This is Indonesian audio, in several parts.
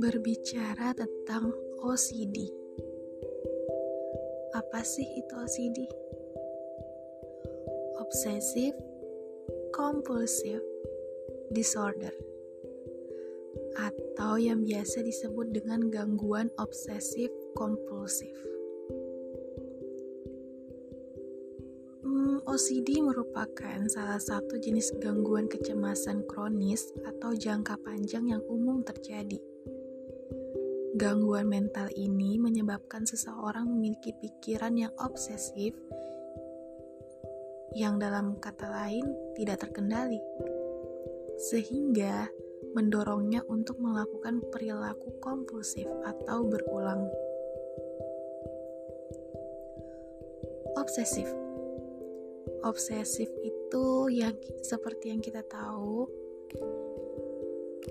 Berbicara tentang OCD. Apa sih itu OCD? Obsessive Compulsive Disorder atau yang biasa disebut dengan gangguan obsesif kompulsif. OCD merupakan salah satu jenis gangguan kecemasan kronis atau jangka panjang yang umum terjadi Gangguan mental ini menyebabkan seseorang memiliki pikiran yang obsesif, yang dalam kata lain tidak terkendali, sehingga mendorongnya untuk melakukan perilaku kompulsif atau berulang. Obsesif obsesif itu yang seperti yang kita tahu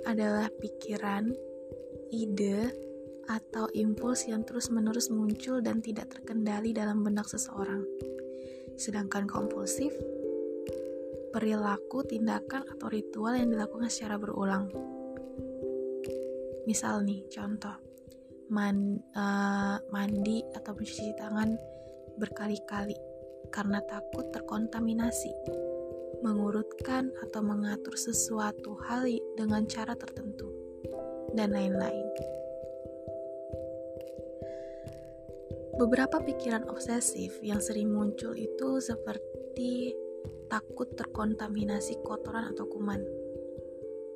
adalah pikiran, ide, atau impuls yang terus-menerus muncul dan tidak terkendali dalam benak seseorang. Sedangkan kompulsif, perilaku, tindakan, atau ritual yang dilakukan secara berulang. Misal nih, contoh, man, uh, mandi atau mencuci tangan berkali-kali karena takut terkontaminasi, mengurutkan atau mengatur sesuatu hal dengan cara tertentu, dan lain-lain. Beberapa pikiran obsesif yang sering muncul itu seperti takut terkontaminasi kotoran atau kuman.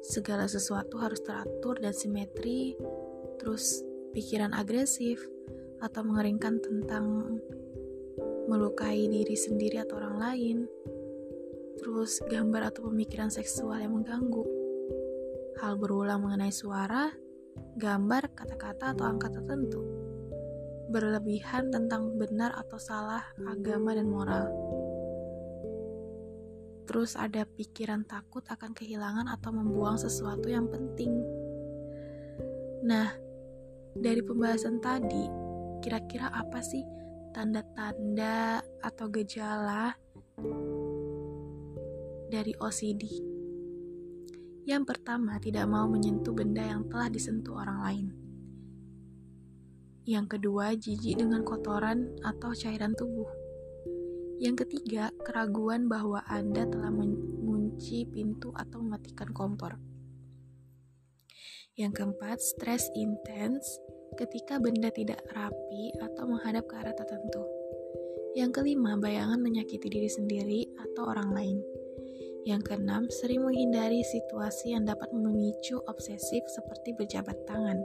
Segala sesuatu harus teratur dan simetri, terus pikiran agresif atau mengeringkan tentang melukai diri sendiri atau orang lain, terus gambar atau pemikiran seksual yang mengganggu, hal berulang mengenai suara, gambar, kata-kata, atau angka tertentu berlebihan tentang benar atau salah agama dan moral. Terus ada pikiran takut akan kehilangan atau membuang sesuatu yang penting. Nah, dari pembahasan tadi, kira-kira apa sih tanda-tanda atau gejala dari OCD? Yang pertama, tidak mau menyentuh benda yang telah disentuh orang lain. Yang kedua, jijik dengan kotoran atau cairan tubuh. Yang ketiga, keraguan bahwa Anda telah mengunci pintu atau mematikan kompor. Yang keempat, stres intens ketika benda tidak rapi atau menghadap ke arah tertentu. Yang kelima, bayangan menyakiti diri sendiri atau orang lain. Yang keenam, sering menghindari situasi yang dapat memicu obsesif seperti berjabat tangan,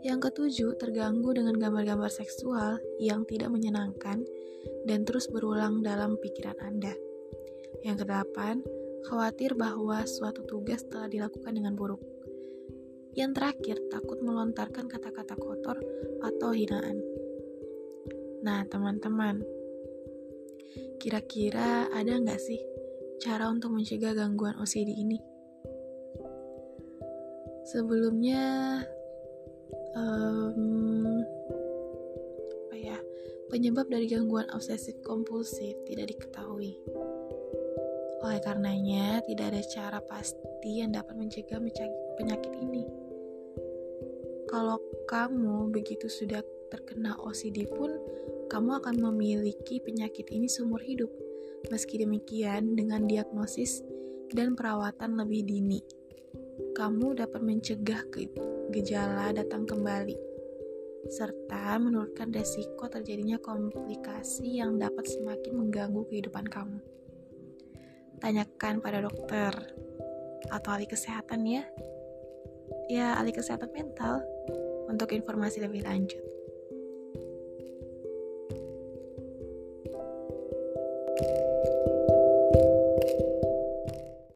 yang ketujuh, terganggu dengan gambar-gambar seksual yang tidak menyenangkan dan terus berulang dalam pikiran Anda. Yang kedelapan, khawatir bahwa suatu tugas telah dilakukan dengan buruk. Yang terakhir, takut melontarkan kata-kata kotor atau hinaan. Nah, teman-teman, kira-kira ada nggak sih cara untuk mencegah gangguan OCD ini? Sebelumnya, um, apa ya penyebab dari gangguan obsesif kompulsif tidak diketahui. Oleh karenanya, tidak ada cara pasti yang dapat mencegah penyakit ini. Kalau kamu begitu sudah terkena OCD pun, kamu akan memiliki penyakit ini seumur hidup. Meski demikian, dengan diagnosis dan perawatan lebih dini, kamu dapat mencegah gejala datang kembali, serta menurunkan resiko terjadinya komplikasi yang dapat semakin mengganggu kehidupan kamu. Tanyakan pada dokter atau ahli kesehatan ya. Ya, ahli kesehatan mental untuk informasi lebih lanjut.